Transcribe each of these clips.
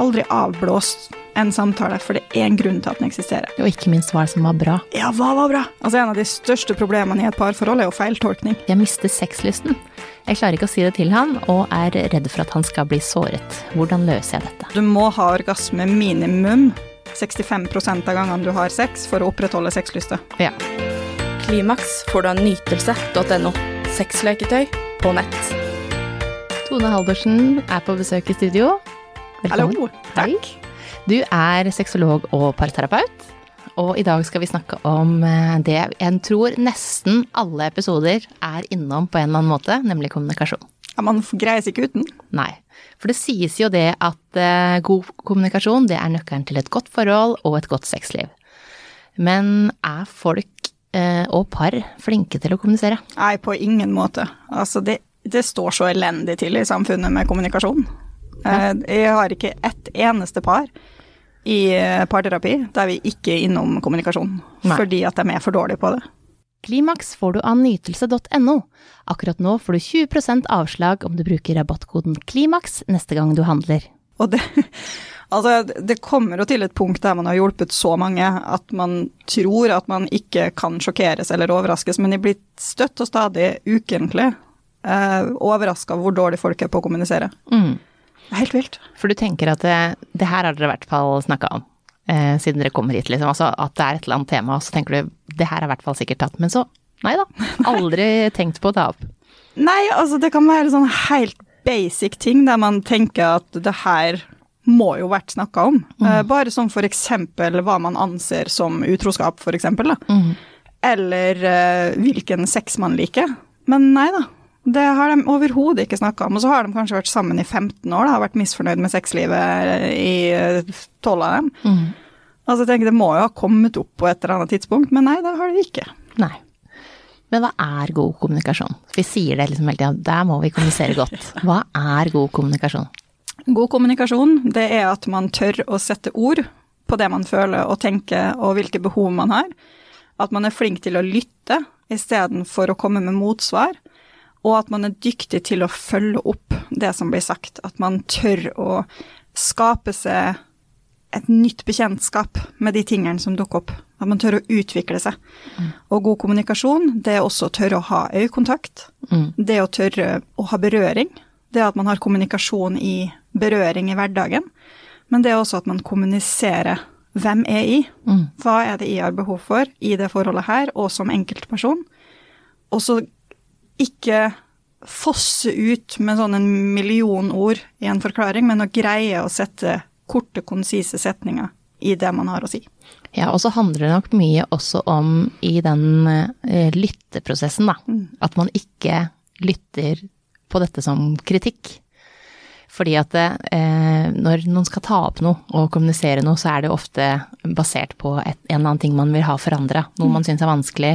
aldri avblåst en samtale, for det er en grunn til at den eksisterer. Og ikke minst hva som var bra. Ja, hva var bra? Altså, En av de største problemene i et parforhold er jo feiltolkning. Jeg mister sexlysten. Jeg klarer ikke å si det til han, og er redd for at han skal bli såret. Hvordan løser jeg dette? Du må ha orgasme minimum 65 av gangene du har sex for å opprettholde sexlysta. Ja. Klimaks får du av nytelse.no. Sexleketøy på nett. Tone Halvorsen er på besøk i studio. Velkommen. Hallo. Hei. Du er sexolog og parterapeut. Og i dag skal vi snakke om eh, det jeg tror nesten alle episoder er innom på en eller annen måte, nemlig kommunikasjon. Ja, man greier seg ikke uten. Nei. For det sies jo det at eh, god kommunikasjon det er nøkkelen til et godt forhold og et godt sexliv. Men er folk eh, og par flinke til å kommunisere? Nei, på ingen måte. Altså, det, det står så elendig til i samfunnet med kommunikasjon. Eh, Jeg har ikke ett eneste par i eh, parterapi der vi ikke er innom kommunikasjon, Nei. fordi at de er for dårlige på det. Klimaks får du av nytelse.no. Akkurat nå får du 20% avslag om du bruker rabattkoden KLIMAKS neste gang du handler. Og det, altså, det kommer jo til et punkt der man har hjulpet så mange at man tror at man ikke kan sjokkeres eller overraskes, men de blir støtt og stadig ukentlig eh, overraska hvor dårlig folk er på å kommunisere. Mm. Helt vilt. For du tenker at det, det her har dere i hvert fall snakka om, eh, siden dere kommer hit, liksom. Altså at det er et eller annet tema, og så tenker du det her er i hvert fall sikkert tatt. Men så, nei da. Aldri tenkt på å ta opp. Nei, altså det kan være sånn helt basic ting der man tenker at det her må jo vært snakka om. Eh, bare som for eksempel hva man anser som utroskap, for eksempel. Da. Mm. Eller eh, hvilken sex man liker. Men nei da. Det har de overhodet ikke snakka om. Og så har de kanskje vært sammen i 15 år da, har vært misfornøyd med sexlivet i eh, 12 av dem. Mm. Altså jeg tenker Det må jo ha kommet opp på et eller annet tidspunkt, men nei, det har det ikke. Nei. Men hva er god kommunikasjon? Vi sier det liksom hele tida, der må vi kommunisere godt. Hva er god kommunikasjon? God kommunikasjon, det er at man tør å sette ord på det man føler og tenker, og hvilke behov man har. At man er flink til å lytte istedenfor å komme med motsvar. Og at man er dyktig til å følge opp det som blir sagt. At man tør å skape seg et nytt bekjentskap med de tingene som dukker opp. At man tør å utvikle seg. Og god kommunikasjon, det er også å tørre å ha øyekontakt. Mm. Det å tørre å ha berøring. Det at man har kommunikasjon i berøring i hverdagen. Men det er også at man kommuniserer hvem er i. Mm. Hva er det jeg har behov for i det forholdet her, og som enkeltperson. Og så ikke fosse ut med sånn en million ord i en forklaring, men å greie å sette korte, konsise setninger i det man har å si. Ja, og så handler det nok mye også om i den uh, lytteprosessen, da. At man ikke lytter på dette som kritikk. Fordi at eh, når noen skal ta opp noe og kommunisere noe, så er det ofte basert på et, en eller annen ting man vil ha forandra. Noe man syns er vanskelig,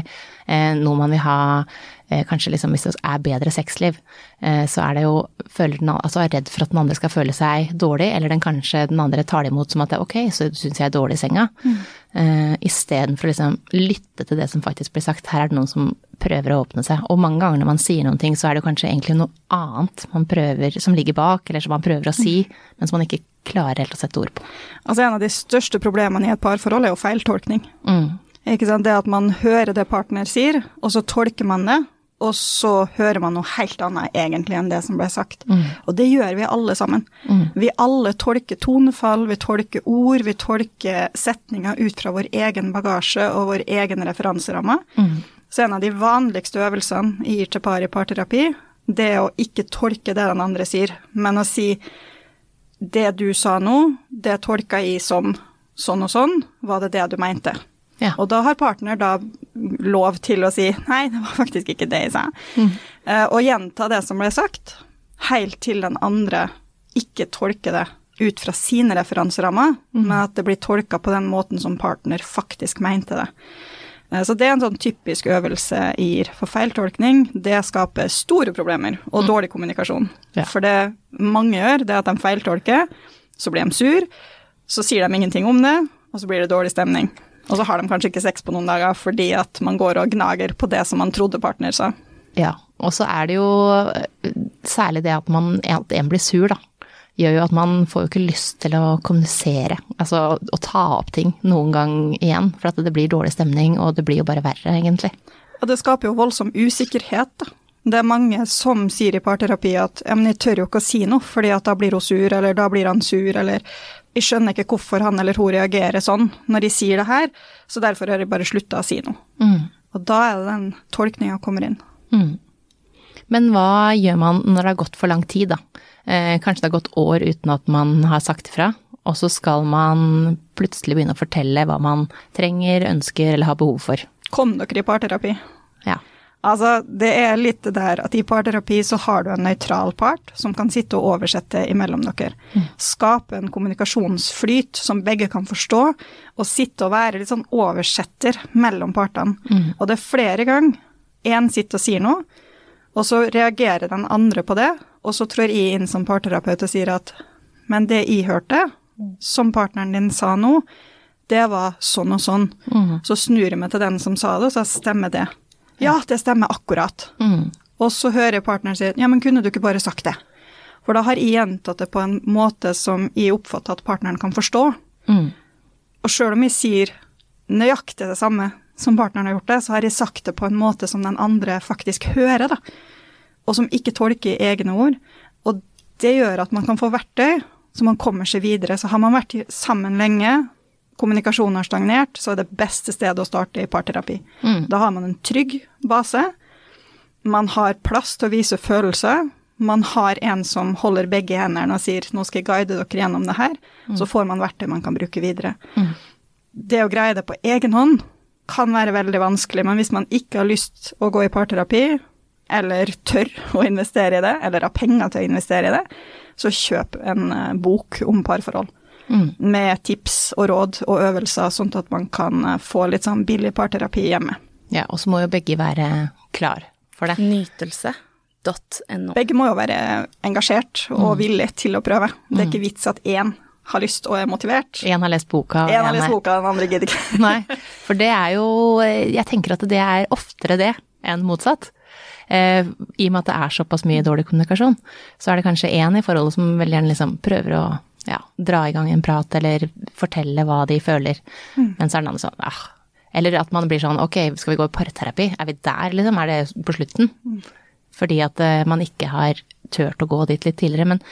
eh, noe man vil ha Kanskje liksom hvis det er bedre sexliv, eh, så er det jo føler den, altså er redd for at den andre skal føle seg dårlig, eller den kanskje den andre tar det imot som at det er ok, så syns jeg er dårlig i senga. Eh, Istedenfor å liksom lytte til det som faktisk blir sagt. Her er det noen som prøver å åpne seg. Og mange ganger når man sier noen ting, så er det kanskje egentlig noe annet man prøver, som ligger bak, eller som man prøver å si, men som man ikke klarer helt å sette ord på. Altså En av de største problemene i et parforhold er jo feiltolkning. Mm. Ikke sant? Det at man hører det partner sier, og så tolker man det, og så hører man noe helt annet egentlig enn det som ble sagt. Og det gjør vi alle sammen. Vi alle tolker tonefall, vi tolker ord, vi tolker setninger ut fra vår egen bagasje og vår egen referanseramme. Så en av de vanligste øvelsene jeg gir til par i parterapi, det er å ikke tolke det den andre sier, men å si det du sa nå, det tolka jeg som sånn og sånn, var det det du mente? Ja. Og da har partner da lov til å si nei, det var faktisk ikke det jeg sa. Eh, og gjenta det som ble sagt, helt til den andre ikke tolker det ut fra sine referanserammer, men at det blir tolka på den måten som partner faktisk mente det. Eh, Så det er en sånn typisk øvelse IR. for feiltolkning. Det skaper store problemer og dårlig kommunikasjon. Ja. For det mange gjør, det er at de feiltolker, så blir de sur, så sier de ingenting om det, og så blir det dårlig stemning. Og så har de kanskje ikke sex på noen dager fordi at man går og gnager på det som man trodde partner sa. Ja, og så er det jo særlig det at man at en blir sur, da. gjør jo at man får jo ikke lyst til å kommunisere, altså å ta opp ting noen gang igjen, for at det blir dårlig stemning, og det blir jo bare verre, egentlig. Og det skaper jo voldsom usikkerhet, da. Det er mange som sier i parterapi at ja, men jeg tør jo ikke å si noe, fordi at da blir hun sur, eller da blir han sur, eller jeg skjønner ikke hvorfor han eller hun reagerer sånn når de sier det her, så derfor har jeg bare slutta å si noe. Mm. Og da er det den tolkninga kommer inn. Mm. Men hva gjør man når det har gått for lang tid, da? Eh, kanskje det har gått år uten at man har sagt ifra, og så skal man plutselig begynne å fortelle hva man trenger, ønsker eller har behov for. Kom dere i parterapi? Ja. Altså, det er litt det der at i parterapi så har du en nøytral part som kan sitte og oversette imellom dere. Skape en kommunikasjonsflyt som begge kan forstå, og sitte og være litt sånn oversetter mellom partene. Og det er flere ganger én sitter og sier noe, og så reagerer den andre på det, og så trår jeg inn som parterapeut og sier at men det jeg hørte, som partneren din sa nå, det var sånn og sånn. Så snur jeg meg til den som sa det, og så stemmer det. Ja, det stemmer akkurat. Mm. Og så hører partneren si ja, men kunne du ikke bare sagt det? For da har jeg gjentatt det på en måte som jeg oppfatter at partneren kan forstå. Mm. Og sjøl om jeg sier nøyaktig det samme som partneren har gjort det, så har jeg sagt det på en måte som den andre faktisk hører, da. Og som ikke tolker egne ord. Og det gjør at man kan få verktøy, så man kommer seg videre. Så har man vært sammen lenge, kommunikasjonen har stagnert, så er det beste stedet å starte i parterapi. Mm. Da har man en trygg base. Man har plass til å vise følelser. Man har en som holder begge hendene og sier 'nå skal jeg guide dere gjennom det her'. Så får man verktøy man kan bruke videre. Mm. Det å greie det på egen hånd kan være veldig vanskelig, men hvis man ikke har lyst å gå i parterapi, eller tør å investere i det, eller har penger til å investere i det, så kjøp en eh, bok om parforhold. Mm. Med tips og råd og øvelser, sånn at man kan eh, få litt sånn billig parterapi hjemme. Ja, og så må jo begge være klar for det. Nytelse.no. Begge må jo være engasjert og villig til å prøve. Det er ikke Mm. vits at én har lyst og er motivert. En har lest boka, og Én har lest boka, den andre gidder ikke. Nei, for det er jo Jeg tenker at det er oftere det enn motsatt. Eh, I og med at det er såpass mye dårlig kommunikasjon, så er det kanskje én i forholdet som veldig gjerne liksom prøver å ja, dra i gang en prat eller fortelle hva de føler, men så er den andre sånn ah. Eller at man blir sånn ok, skal vi gå i parterapi? Er vi der, liksom? Er det på slutten? Fordi at eh, man ikke har turt å gå dit litt tidligere. Men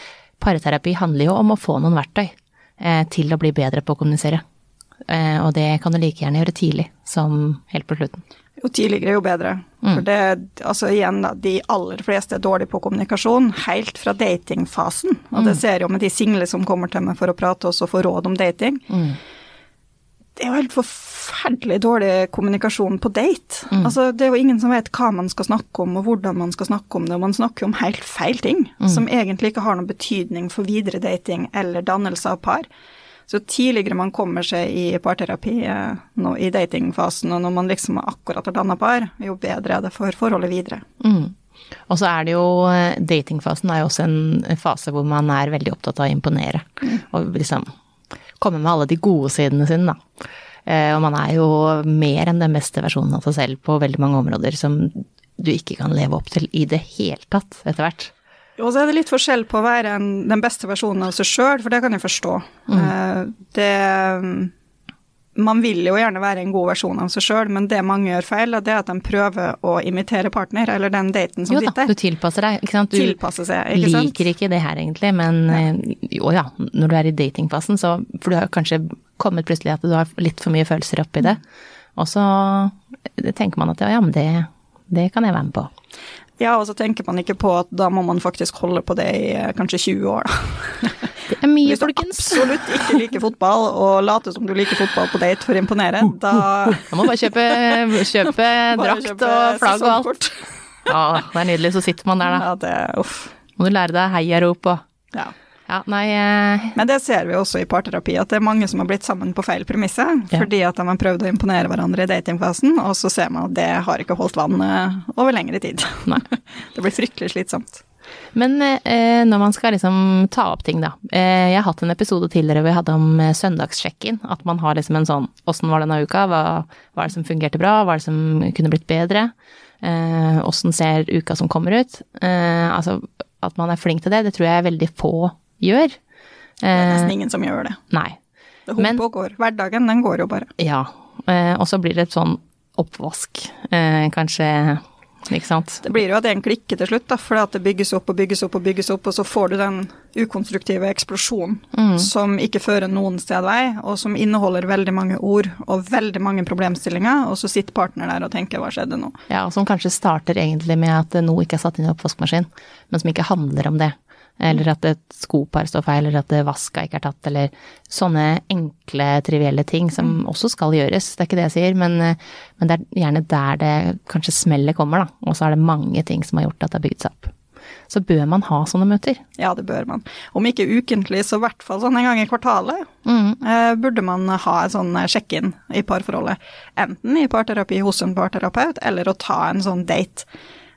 parterapi handler jo om å få noen verktøy eh, til å bli bedre på å kommunisere. Eh, og det kan du like gjerne gjøre tidlig som helt på slutten. Jo tidligere, jo bedre. For det, altså igjen, de aller fleste er dårlige på kommunikasjon helt fra datingfasen. Og det ser jo med de single som kommer til meg for å prate og så få råd om dating. Det er jo helt forferdelig dårlig kommunikasjon på date. Altså, det er jo ingen som vet hva man skal snakke om, og hvordan man skal snakke om det. Og man snakker om helt feil ting, som egentlig ikke har noen betydning for videre dating eller dannelse av par. Så tidligere man kommer seg i parterapi eh, nå, i datingfasen, og når man liksom akkurat har danna par, jo bedre er det for forholdet videre. Mm. Og så er det jo eh, Datingfasen er jo også en fase hvor man er veldig opptatt av å imponere. Og liksom komme med alle de gode sidene sine, da. Eh, Og man er jo mer enn den beste versjonen av seg selv på veldig mange områder som du ikke kan leve opp til i det hele tatt etter hvert. Og så er det litt forskjell på å være en, den beste versjonen av seg sjøl, for det kan jeg forstå. Eh, det Man vil jo gjerne være en god versjon av seg sjøl, men det mange gjør feil, det er at de prøver å imitere partner, eller den daten som Jo da, sitter. du tilpasser deg, ikke sant. Du tilpasser seg, ikke sant? liker ikke det her egentlig, men eh, jo ja, når du er i datingfasen, så For du har kanskje kommet plutselig at du har litt for mye følelser oppi det, og så tenker man at ja, ja, men det, det kan jeg være med på. Ja, og så tenker man ikke på at da må man faktisk holde på det i eh, kanskje 20 år, da. Det er mye, folkens. Hvis du absolutt ikke liker fotball, og later som du liker fotball på date for å imponere, da Da må bare kjøpe, kjøpe drakt kjøpe og flagg og alt. Ja, det er nydelig. Så sitter man der, da. Ja, det uff. Må du lære deg heiarop og Ja. Ja, nei eh, Men det ser vi også i parterapi, at det er mange som har blitt sammen på feil premisser. Ja. Fordi at de har prøvd å imponere hverandre i datingfasen, og så ser man at det har ikke holdt vann eh, over lengre tid. Nei. Det blir fryktelig slitsomt. Men eh, når man skal liksom ta opp ting, da. Eh, jeg har hatt en episode tidligere hvor jeg hadde om eh, søndagssjekken. At man har liksom en sånn åssen var denne uka, hva var det som fungerte bra, hva er det som kunne blitt bedre? Eh, ser uka som kommer ut? Eh, altså at man er flink til det, det tror jeg er veldig få gjør. Det er Eh, nesten ingen som gjør det. nei. Det hopper og går. Hverdagen, den går jo bare. Ja. Eh, og så blir det et sånn oppvask, eh, kanskje. Ikke sant? Det blir jo at det er en klikke til slutt, da, fordi at det bygges opp og bygges opp og bygges opp, og så får du den ukonstruktive eksplosjonen Mm. som ikke fører noen sted vei, og som inneholder veldig mange ord og veldig mange problemstillinger, og så sitter partner der og tenker 'hva skjedde nå'? Ja, og som kanskje starter egentlig med at noe ikke er satt inn i oppvaskmaskin, men som ikke handler om det. Eller at et skopar står feil, eller at det vaska ikke er tatt, eller sånne enkle, trivielle ting som også skal gjøres. Det er ikke det jeg sier, men, eh, men det er gjerne der det kanskje smellet kommer, da. Og så er det mange ting som har gjort at det har bygd seg opp. Så bør man ha sånne møter. Ja, det bør man. Om ikke ukentlig, så i hvert fall sånn en gang i kvartalet. Mm. Eh, burde man ha en sånn eh, sjekk-in i parforholdet. Enten i parterapi hos en parterapeut, eller å ta en sånn date.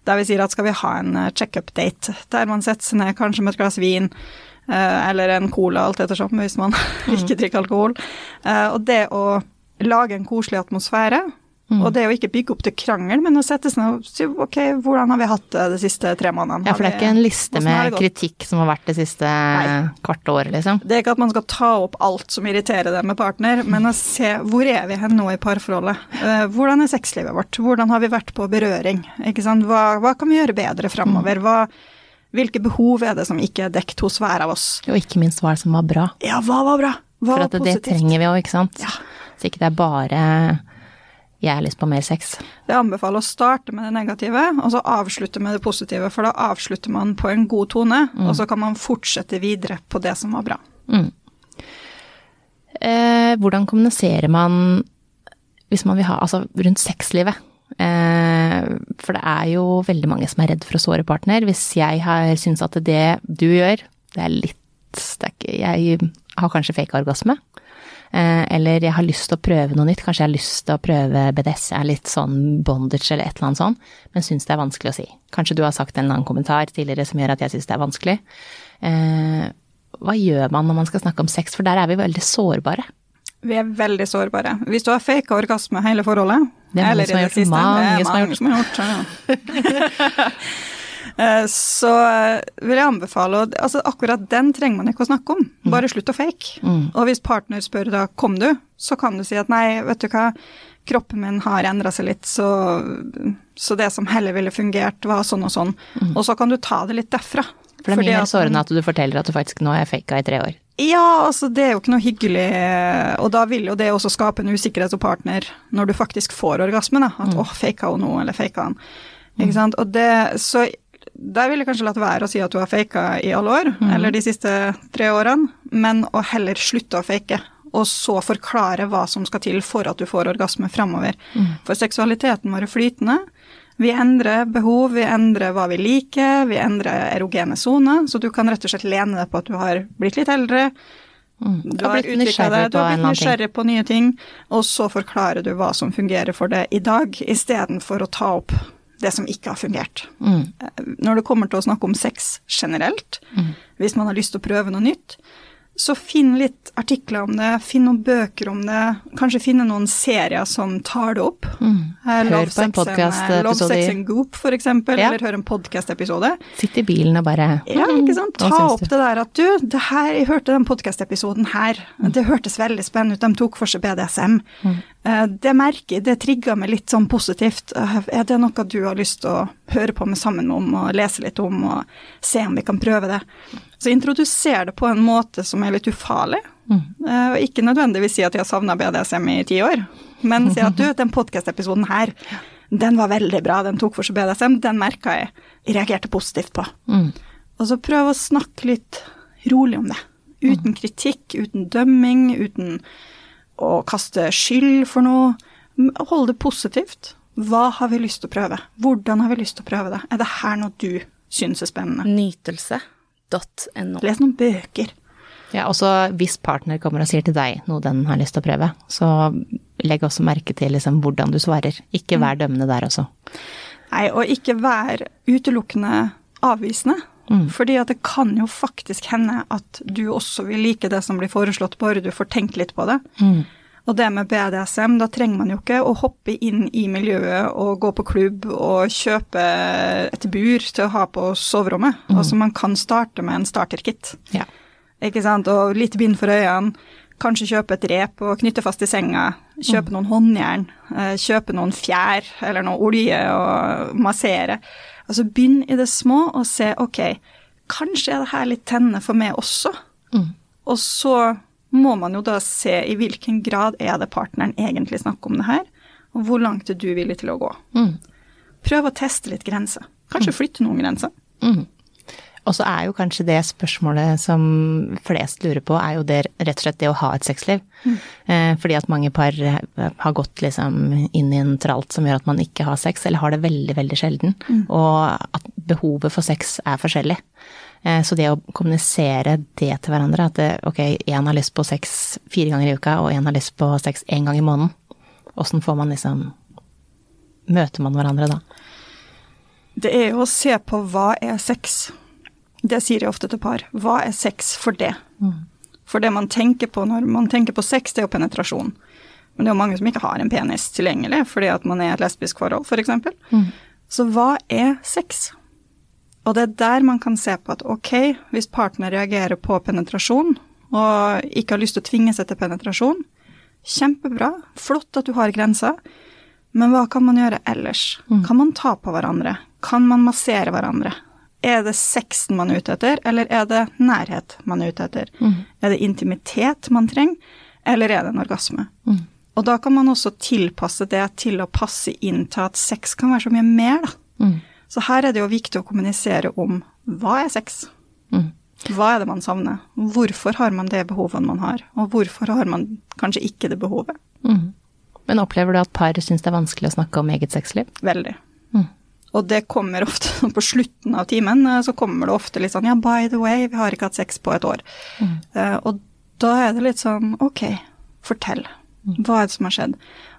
Der vi sier at skal vi ha en eh, check-up-date, der man setter seg ned kanskje med et glass vin, eh, eller en cola, alt ettersom, hvis man ikke drikker alkohol. Eh, og det å lage en koselig atmosfære, og det å ikke bygge opp til krangel, men å sette seg ned og si ok, hvordan har vi hatt det de siste tre månedene? Ja, for det er ikke en liste med kritikk som har vært det siste Nei. kvarte året, liksom. Det er ikke at man skal ta opp alt som irriterer deg med partner, men å se hvor er vi hen nå i parforholdet. Eh, hvordan er sexlivet vårt? Hvordan har vi vært på berøring? Hva, hva kan vi gjøre bedre framover? Hva, hvilke behov er det som ikke er dekt hos hver av oss? Og ikke minst hva er det som var bra. Ja, hva var bra? Hva For at det, positivt? det trenger vi òg, ikke sant. Ja. Så ikke det er bare jeg har lyst på mer sex. Det anbefaler å starte med det negative, og så avslutte med det positive, for da avslutter man på en god tone, og så kan man fortsette videre på det som var bra. Mm. Eh, hvordan kommuniserer man hvis man vil ha Altså rundt sexlivet? Eh, for det er jo veldig mange som er redd for å såre partner. Hvis jeg har syntes at det du gjør, det er litt det er ikke, Jeg har kanskje fake orgasme. Eh, eller jeg har lyst til å prøve noe nytt. Kanskje jeg har lyst til å prøve BDS, jeg er litt sånn bondage eller et eller annet sånn, men syns det er vanskelig å si. Kanskje du har sagt en eller annen kommentar tidligere som gjør at jeg syns det er vanskelig. Eh, hva gjør man når man skal snakke om sex, for der er vi veldig sårbare. Vi er veldig sårbare. Hvis du har faka orgasme hele forholdet Det er mange eller i som har det gjort, siste, mange det er som har mange som har gjort ja. Eh, Så eh, vil jeg anbefale å Altså, akkurat den trenger man ikke å snakke om. Bare slutt å fake. Mm. Og hvis partner spør da 'kom du', så kan du si at 'nei, vet du hva, kroppen min har endra seg litt, så, så det som heller ville fungert, var sånn og sånn'. Og så kan du ta det litt derfra. Mm. For det er mye mer sårende at du forteller at du faktisk nå er faka i tre år. ja, altså det er jo ikke noe hyggelig, og da vil jo det også skape en usikkerhet hos partner når du faktisk får orgasmen, da. At åh, faka hun nå, eller faka han. Ikke sant. Og det, så der ville jeg kanskje latt være å si at du har faka i alle år, eller de siste tre årene, men å heller slutte å fake. Og så forklare hva som skal til for at du får orgasme framover. For seksualiteten vår er flytende. Vi endrer behov, vi endrer hva vi liker, vi endrer erogene soner. Så du kan rett og slett lene deg på at du har blitt litt eldre. Du har blitt nysgjerrig du på har blitt nysgjerrig på nye ting, og så forklarer du hva som fungerer for deg i dag, istedenfor å ta opp det som ikke har fungert. Mm. Når det kommer til å snakke om sex generelt, hvis man har lyst til å prøve noe nytt, så finn litt artikler om det, finn noen bøker om det, kanskje finne noen serier som tar det opp. Mm. Hør Love, på en podkastepisode. Love, Sex i- and Goop, for eksempel, Ja. eller hør en podcast-episode. Sitt i bilen og bare Ja, ikke sant. Ta opp det der at du, det her, jeg hørte den podkastepisoden her, det hørtes veldig spennende ut, de tok for seg BDSM. Eh, Det merker det trigger meg litt sånn positivt. Eh, Er det noe du har lyst til å høre på med sammen om og lese litt om og se om vi kan prøve det? Så introduser det på en måte som er litt ufarlig. Eh, Og ikke nødvendigvis si at jeg har savna BDSM i ti år, men si at du, den podkast-episoden her, den var veldig bra, den tok for seg BDSM, den merka jeg. Jeg reagerte positivt på. Mm. Og så prøv å snakke litt rolig om det. Uten kritikk, uten dømming, uten å kaste skyld for noe. Holde det positivt. Hva har vi lyst til å prøve? Hvordan har vi lyst til å prøve det? Er det her noe du syns er spennende? Nytelse.no. Les noen bøker. Ja, også hvis partner kommer og sier til deg noe den har lyst til å prøve, så legg også merke til liksom hvordan du svarer. Ikke vær dømmende der også. Nei, og ikke vær utelukkende avvisende. Mm. Fordi at det kan jo faktisk hende at du også vil like det som blir foreslått, bare du får tenkt litt på det. Mm. Og det med BDSM, da trenger man jo ikke å hoppe inn i miljøet og gå på klubb og kjøpe et bur til å ha på soverommet. Altså man kan starte med en starterkit. Ja. ikke sant, og litt bind for øynene. Kanskje kjøpe et rep og knytte fast i senga. Kjøpe noen håndjern. eh, Kjøpe noen fjær eller noe olje og massere. Altså begynn i det små og se ok, kanskje er det her litt tennende for meg også. Og så må man jo da se i hvilken grad er det partneren egentlig snakker om det her, og hvor langt er du villig til å gå. Mm. Prøv å teste litt grenser. Kanskje flytte noen grenser. Mm. Og så er jo kanskje det spørsmålet som flest lurer på, er jo det rett og slett det å ha et sexliv. Eh, fordi at mange par eh, har gått liksom inn i en tralt som gjør at man ikke har sex, eller har det veldig, veldig sjelden. Og at behovet for sex er forskjellig. Eh, så det å kommunisere det til hverandre, at det, ok, én har lyst på sex fire ganger i uka, og én har lyst på sex én gang i måneden. Åssen får man liksom Møter man hverandre da? Det er jo å se på hva er sex. Det sier jeg ofte til par. Hva er sex for det? For det man tenker på når man tenker på sex, det er jo penetrasjon. Men det er jo mange som ikke har en penis tilgjengelig fordi at man er i et lesbisk forhold, f.eks. Mm. Så hva er sex? Og det er der man kan se på at ok, hvis partner reagerer på penetrasjon, og ikke har lyst til å tvinge seg til penetrasjon, kjempebra, flott at du har grenser, men hva kan man gjøre ellers? Kan man ta på hverandre? Kan man massere hverandre? Er det sexen man er ute etter, eller er det nærhet man er ute etter? Er det intimitet man trenger, eller er det en orgasme? Og da kan man også tilpasse det til å passe inn til at sex kan være så mye mer, da. Mm. Så her er det jo viktig å kommunisere om hva er sex? Mm. Hva er det man savner? Hvorfor har man det behovet man har, og hvorfor har man kanskje ikke det behovet? Mm. Men opplever du at par syns det er vanskelig å snakke om eget sexliv? Veldig. Mm. Og det kommer ofte på slutten av timen, eh, så kommer det ofte litt sånn ja, by the way, vi har ikke hatt sex på et år. Eh, og da er det litt sånn ok, fortell. Hva er det som har skjedd?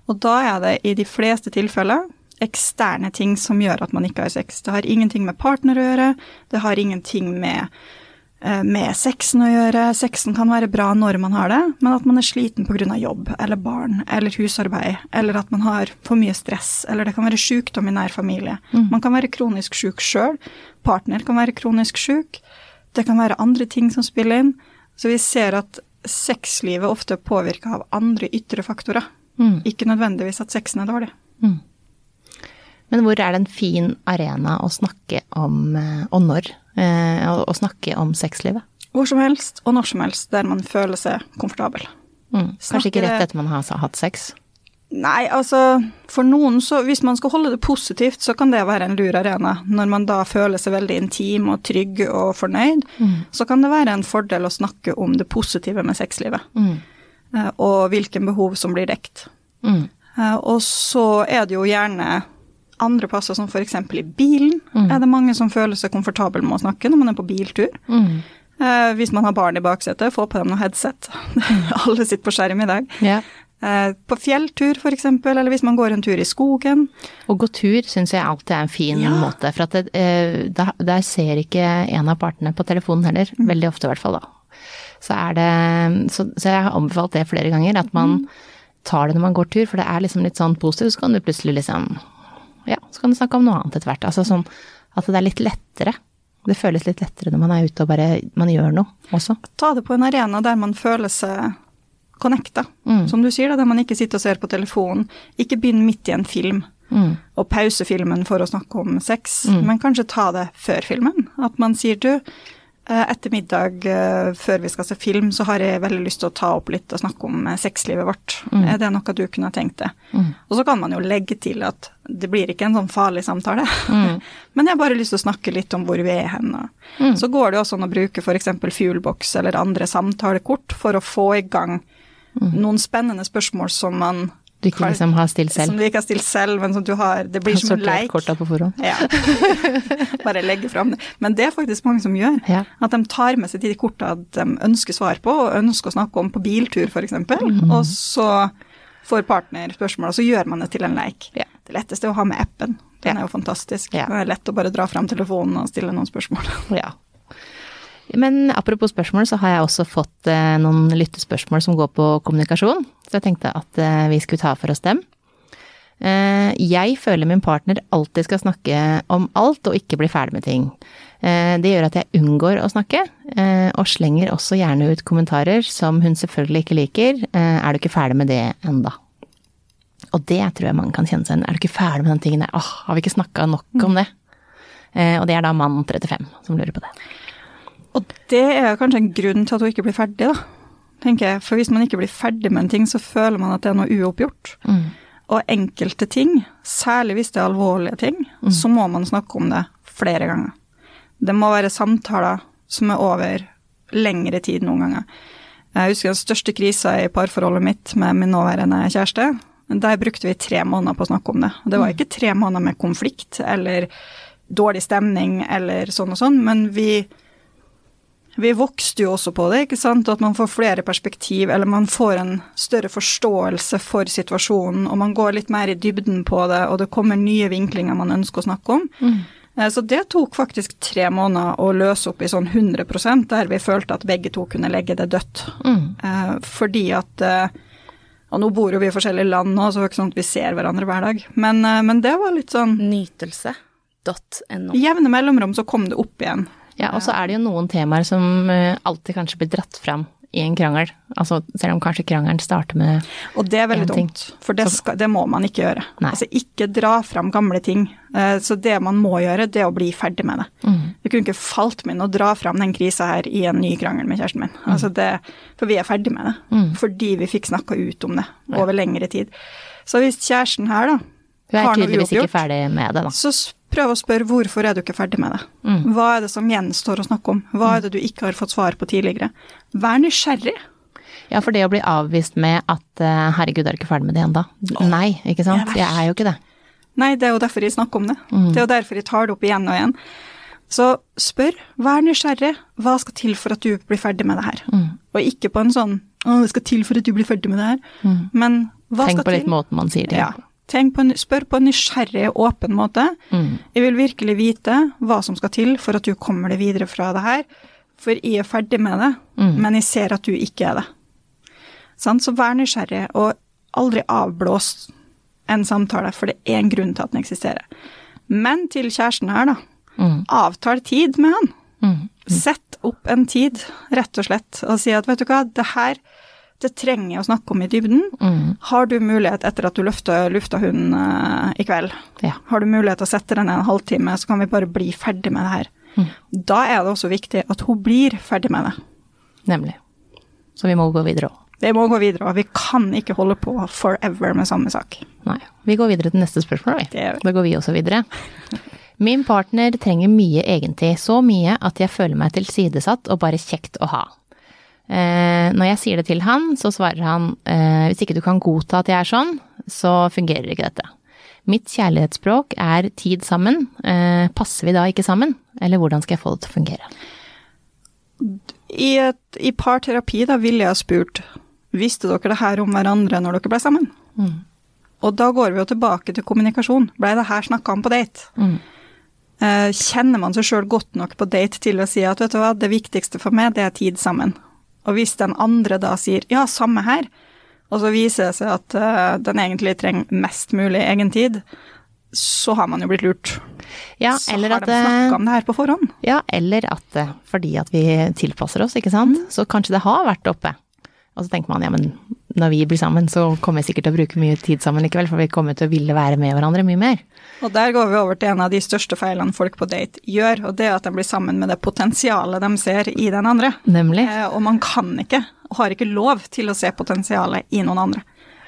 Og da er det i de fleste tilfeller eksterne ting som gjør at man ikke har sex. Det har ingenting med partner å gjøre, det har ingenting med, med sexen å gjøre. Sexen kan være bra når man har det, men at man er sliten pga. jobb eller barn eller husarbeid, eller at man har for mye stress, eller det kan være sykdom i nær familie. Man kan være kronisk syk sjøl, partner kan være kronisk syk, det kan være andre ting som spiller inn. Så vi ser at sexlivet ofte er påvirka av andre ytre faktorer, Mm. ikke nødvendigvis at sexen er dårlig. Men hvor er det en fin arena å snakke om, eh, og når, eh, å, snakke om sexlivet? Hvor som helst og når som helst der man føler seg komfortabel. Mm. Kanskje ikke rett etter man har hatt sex? Nei, altså for noen så Hvis man skal holde det positivt, så kan det være en lur arena. Når man da føler seg veldig intim og trygg og fornøyd, så kan det være en fordel å snakke om det positive med sexlivet. Mm. eh, Og hvilke behov som blir dekt. Mm. Og så er det jo gjerne andre plasser, som f.eks. i bilen, er det mange som føler seg komfortable med å snakke når man er på biltur. Mm. Eh, Hvis man har barn i baksetet, få på dem noe headset. Alle sitter på skjerm i dag. Yeah. Eh, På fjelltur f.eks., eller hvis man går en tur i skogen. Å gå tur syns jeg alltid er en fin Ja. måte, for at det, eh, da, der ser ikke en av partene på telefonen heller. Veldig ofte i hvert fall, da. Så er det Så, så jeg har anbefalt det flere ganger, at man tar det når man går tur, for det er liksom litt sånn positivt, så kan du plutselig liksom Ja, så kan du snakke om noe annet etter hvert. Altså sånn at det er litt lettere. Det føles litt lettere når man er ute og bare man gjør noe også. Ta det på en arena der man føler seg connecta. Mm. Som du sier, da, der man ikke sitter og ser på telefonen. Ikke begynn midt i en film Mm. og pause filmen for å snakke om sex, men kanskje ta det før filmen. At man sier du, etter middag eh, før vi skal se film, så har jeg veldig lyst til å ta opp litt og snakke om eh, sexlivet vårt. Er det noe du kunne tenkt deg? Og så kan man jo legge til at det blir ikke en sånn farlig samtale, men jeg har bare lyst til å snakke litt om hvor vi er hen. og Så går det også an å bruke f.eks. Fuelbox eller andre samtalekort for å få i gang noen spennende spørsmål som man Du ikke liksom har stilt selv. som du ikke har stilt selv, men som du har Det blir som en leik. korta på forhånd. Ja. Bare legge fram det. Men det er faktisk mange som gjør. Ja. At de tar med seg de kortene de ønsker svar på, og ønsker å snakke om på biltur f.eks., Mm. og så får partner spørsmål, og så gjør man det til en leik. Ja. Det letteste er å ha med appen. Den er jo fantastisk. Det er lett å bare dra fram telefonen og stille noen spørsmål. Ja. Men apropos spørsmål, så har jeg også fått eh, noen lyttespørsmål som går på kommunikasjon. Så jeg tenkte at eh, vi skulle ta for oss dem. Eh, jeg føler min partner alltid skal snakke om alt og ikke bli ferdig med ting. Det gjør at jeg unngår å snakke, og slenger også gjerne ut kommentarer som hun selvfølgelig ikke liker. Er du ikke ferdig med det enda? Og det tror jeg mange kan kjenne seg igjen. Er du ikke ferdig med den tingen der? Åh, har vi ikke snakka nok om det? Og det er da mann 35 som lurer på det. Og det er kanskje en grunn til at hun ikke blir ferdig, da. Tenker jeg. For hvis man ikke blir ferdig med en ting, så føler man at det er noe uoppgjort. Og enkelte ting, særlig hvis det er alvorlige ting, så må man snakke om det flere ganger. Det må være samtaler som er over lengre tid noen ganger. Jeg husker den største krisa i parforholdet mitt med min nåværende kjæreste. Der brukte vi tre måneder på å snakke om det. Og det var ikke tre måneder med konflikt eller dårlig stemning eller sånn og sånn, men vi vi vokste jo også på det, ikke sant, at man får flere perspektiv, eller man får en større forståelse for situasjonen, og man går litt mer i dybden på det, og det kommer nye vinklinger man ønsker å snakke om. Mm. Så det tok faktisk tre måneder å løse opp i sånn 100% der vi følte at begge to kunne legge det dødt. Mm. Fordi at eh, Og nå bor jo vi i forskjellige land nå, så det er ikke sånn at vi ser hverandre hver dag, men, eh, men det var litt sånn Nytelse.no. I jevne mellomrom så kom det opp igjen. Ja, og så er det jo noen temaer som eh, alltid kanskje blir dratt fram i en krangel. Altså selv om kanskje krangelen starter med Og det er veldig dumt, for det, skal, det må man ikke gjøre. Nei. Altså ikke dra fram gamle ting. Eh, Så det man må gjøre, det er å bli ferdig med det. Det kunne ikke falt meg inn å dra fram den krisa her i en ny krangel med kjæresten min. Altså det, for vi er ferdig med det. Fordi vi fikk snakka ut om det over lengre tid. Så hvis kjæresten her, da, er har noe tydeligvis ikke ferdig med det, da. så prøv å spørre hvorfor er du ikke ferdig med det. Hva er det som gjenstår å snakke om? Hva er det du ikke har fått svar på tidligere? Vær nysgjerrig. Ja, for det å bli avvist med at eh, 'herregud, er du ikke ferdig med det ennå'? Nei, ikke sant? jeg er jo ikke det. Nei, det er jo derfor jeg snakker om det. Det er jo derfor jeg tar det opp igjen og igjen. Så spør, vær nysgjerrig, hva skal til for at du blir ferdig med det her? Og ikke på en sånn 'å, det skal til for at du blir ferdig med det her', men hva Tenk skal på litt måten man sier det Ja. på. Tenk på spør på en nysgjerrig, og åpen måte. Mm. Jeg vil virkelig vite hva som skal til for at du kommer deg videre fra det her. For jeg er ferdig med det, Mm. men jeg ser at du ikke er det. Så vær nysgjerrig, og aldri avblås en samtale, for det er en grunn til at den eksisterer. Men til kjæresten her, da. Mm. Avtal tid med han. Mm. Sett opp en tid, rett og slett, og si at vet du hva, det her det trenger jeg å snakke om i dybden. Mm. Har du mulighet etter at du løfter lufta hunden uh, i kveld, Ja. har du mulighet til å sette den en halvtime, så kan vi bare bli ferdig med det her. Mm. Da er det også viktig at hun blir ferdig med det. Nemlig. Så vi må gå videre òg. Vi må gå videre, og vi kan ikke holde på forever med samme sak. Nei. Vi går videre til neste spørsmål, vi. Da går vi også videre. Min partner trenger mye egentid, så mye at jeg føler meg tilsidesatt og bare kjekt å ha. Eh, når jeg sier det til han, så svarer han eh, hvis ikke du kan godta at jeg er sånn, så fungerer ikke dette. Mitt kjærlighetsspråk er tid sammen. Eh, passer vi da ikke sammen? Eller hvordan skal jeg få det til å fungere? I, et, I parterapi da ville jeg ha spurt visste dere det her om hverandre når dere ble sammen. Og da går vi jo tilbake til kommunikasjon. Blei det her snakka om på date? Mm. kjenner man seg sjøl godt nok på date til å si at vet du hva, det viktigste for meg, det er tid sammen. Og hvis den andre da sier ja, samme her, og så viser det seg at uh, den egentlig trenger mest mulig egen tid, så har man jo blitt lurt. Ja, så har at de eh, snakka om det her på forhånd. Ja, eller at eh, fordi at vi tilpasser oss, ikke sant, så kanskje det har vært oppe. Og så tenker man ja, men når vi blir sammen, så kommer jeg sikkert til å bruke mye tid sammen likevel, for vi kommer til å ville være med hverandre mye mer. Og der går vi over til en av de største feilene folk på date gjør, og det er at de blir sammen med det potensialet de ser i den andre. Nemlig. Eh, og man kan ikke, og har ikke lov til å se potensialet i noen andre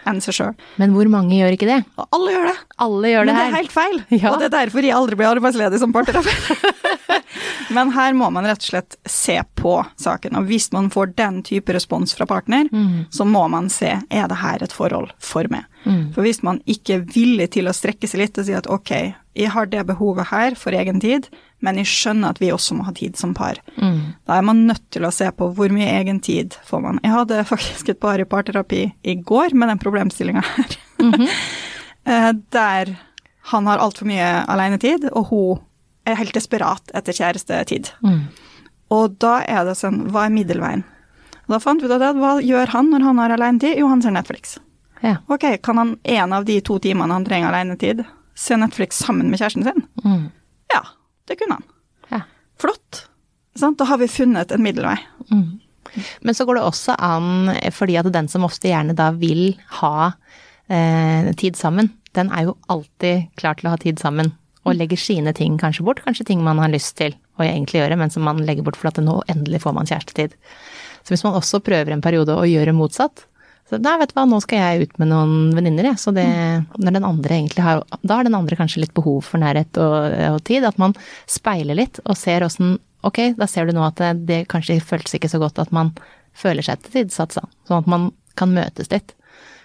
enn seg sjøl. Men hvor mange gjør ikke det? Og alle gjør det. Alle gjør Men det det er helt feil, Ja. og det er derfor jeg aldri blir arbeidsledig som parterapeut. Men her må man rett og slett se på saken, og hvis man får den type respons fra partner, så må man se er det her et forhold for meg. For hvis man ikke er villig til å strekke seg litt og si at ok, jeg har det behovet her for egen tid, men jeg skjønner at vi også må ha tid som par. Da er man nødt til å se på hvor mye egen tid får man. Jeg hadde faktisk et par i parterapi i går med den problemstillinga her. Eh, der han har altfor mye alenetid, og hun er helt desperat etter kjærestetid. Og da er det sånn, hva er middelveien? Og da fant vi ut at hva gjør han når han har alenetid? Jo, han ser Netflix. Ja. Ok, kan han en av de to timene han trenger alenetid, se Netflix sammen med kjæresten sin? Mm. Ja, det kunne han. Ja. flott. Da har vi funnet en middelvei. Men så går det også an, fordi at den som ofte gjerne da vil ha eh, tid sammen, den er jo alltid klar til å ha tid sammen. Og legger sine ting kanskje bort, kanskje ting man har lyst til å egentlig gjøre, men som man legger bort for at nå endelig får man kjærestetid. Så hvis man også prøver en periode å gjøre motsatt, så nei, vet du hva, nå skal jeg ut med noen venninner, jeg. Så det, når den andre egentlig har Da har den andre kanskje litt behov for nærhet og, og tid. At man speiler litt og ser åssen Ok, da ser du nå at det, det kanskje føltes ikke så godt at man føler seg tilsatt, sånn at man kan møtes litt.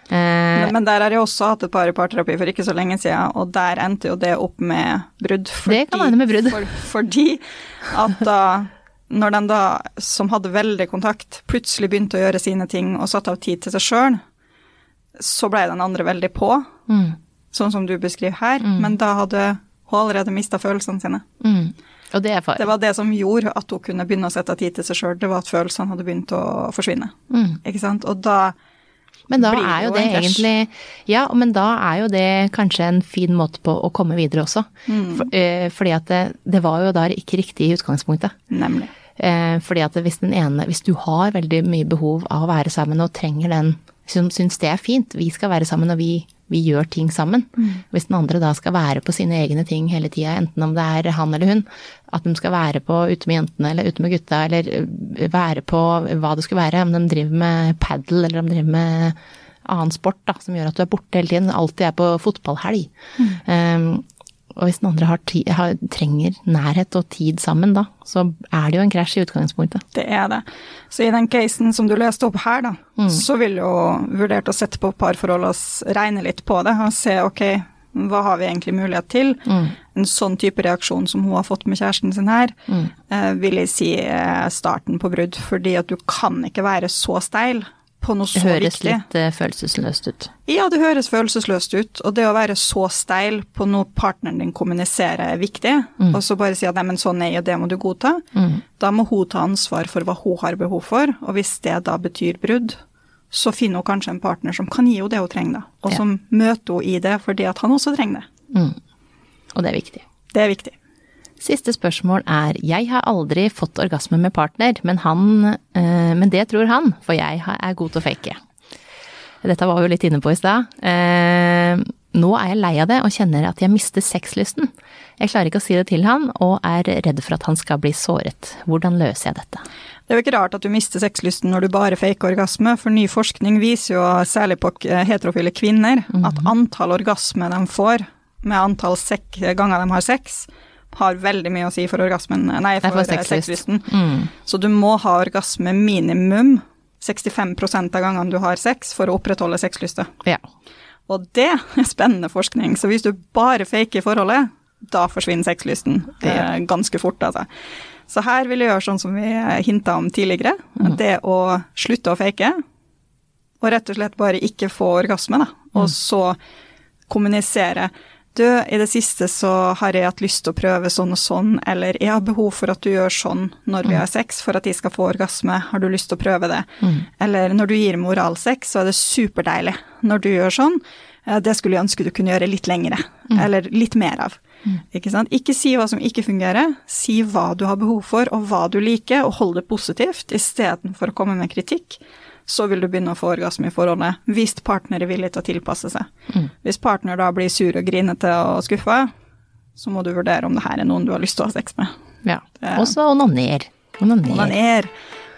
Eh, Men, der har jeg også hatt et par i parterapi for ikke så lenge siden, og der endte jo det opp med brudd. Det kan hende med brudd. For, fordi at da når den da, som hadde veldig kontakt, plutselig begynte å gjøre sine ting og satte av tid til seg sjøl, så ble den andre veldig på, mm, sånn som du beskriver her, men da hadde hun allerede mista følelsene sine. mm. Og det er far. Det var det som gjorde at hun kunne begynne å sette av tid til seg sjøl, det var at følelsene hadde begynt å forsvinne. Mm. Ikke sant? Og da Men da er jo det egentlig Ja, men da er jo det kanskje en fin måte på å komme videre også. For, eh, fordi at det, det var jo da ikke riktig i utgangspunktet. Nemlig. Eh, fordi at hvis den ene Hvis du har veldig mye behov av å være sammen og trenger den som syns det er fint, vi skal være sammen og vi, vi gjør ting sammen. Hvis den andre da skal være på sine egne ting hele tida, enten om det er han eller hun, at de skal være på ute med jentene eller ute med gutta, eller øh, være på hva det skulle være, om de driver med padel eller om de driver med annen sport da, som gjør at du er borte hele tiden, alltid er på fotballhelg. Um, og hvis den andre har ti, har, trenger nærhet og tid sammen da, så er det jo en krasj i utgangspunktet. Det er det. Så i den casen som du leste opp her, da, så ville jo vurdert å sette på parforhold og regne litt på det og se ok, hva har vi egentlig mulighet til? En sånn type reaksjon som hun har fått med kjæresten sin her, mm. vil jeg si starten på brudd, fordi at du kan ikke være så steil på noe Det høres viktig. litt eh, følelsesløst ut. Ja, det høres følelsesløst ut, og det å være så steil på noe partneren din kommuniserer er viktig, og så bare si at nei, men sånn er og det må du godta, da må hun ta ansvar for hva hun har behov for, og hvis det da betyr brudd, så finner hun kanskje en partner som kan gi henne det hun trenger, da, og Ja. som møter henne i det fordi at han også trenger det. Mm. Og det er viktig. Det er viktig. Siste spørsmål er Jeg har aldri fått orgasme med partner, men, han, eh, men det tror han, for jeg er god til å fake. Dette var vi jo litt inne på i stad. Eh, nå er jeg lei av det og kjenner at jeg mister sexlysten. Jeg klarer ikke å si det til han, og er redd for at han skal bli såret. Hvordan løser jeg dette? Det er jo ikke rart at du mister sexlysten når du bare faker orgasme, for ny forskning viser jo, særlig på heterofile kvinner, at antall orgasme de får med antall sek ganger de har sex, har veldig mye å si for orgasmen, nei, for, for eh, sexlysten. Mm. Så du må ha orgasme minimum 65 av gangene du har sex for å opprettholde sexlysta. Ja. Og det er spennende forskning, så hvis du bare faker forholdet, da forsvinner sexlysten Ja. eh, ganske fort, altså. Så her vil jeg gjøre sånn som vi hinta om tidligere, det å slutte å fake, og rett og slett bare ikke få orgasme, da. Og så kommunisere. Du, i det siste så har jeg hatt lyst til å prøve sånn og sånn, eller jeg har behov for at du gjør sånn når vi har sex, for at jeg skal få orgasme, har du lyst til å prøve det? Eller når du gir meg oralsex, så er det superdeilig når du gjør sånn. Eh, Det skulle jeg ønske du kunne gjøre litt lengre, eller litt mer av. Ikke sant? Ikke si hva som ikke fungerer, si hva du har behov for, og hva du liker, og hold det positivt, istedenfor å komme med kritikk. Så vil du begynne å få orgasme i forholdet, hvis partner er villig til å tilpasse seg. Hvis partner da blir sur og grinete og skuffa, så må du vurdere om det her er noen du har lyst til å ha sex med. ja. Og så onaner. Onaner.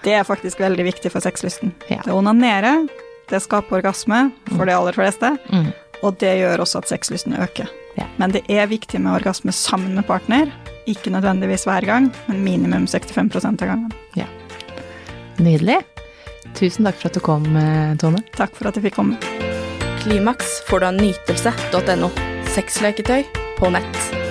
Det er faktisk veldig viktig for sexlysten. Ja. Det onanere, det skaper orgasme for de aller fleste, Mm. og det gjør også at sexlysten øker. Ja. Men det er viktig med orgasme sammen med partner, ikke nødvendigvis hver gang, men minimum 65 av gangen. Ja. Nydelig. Tusen takk for at du kom, eh, Tone. Takk for at jeg fikk komme. Klimaks får du av nytelse.no. Sexleketøy på nett.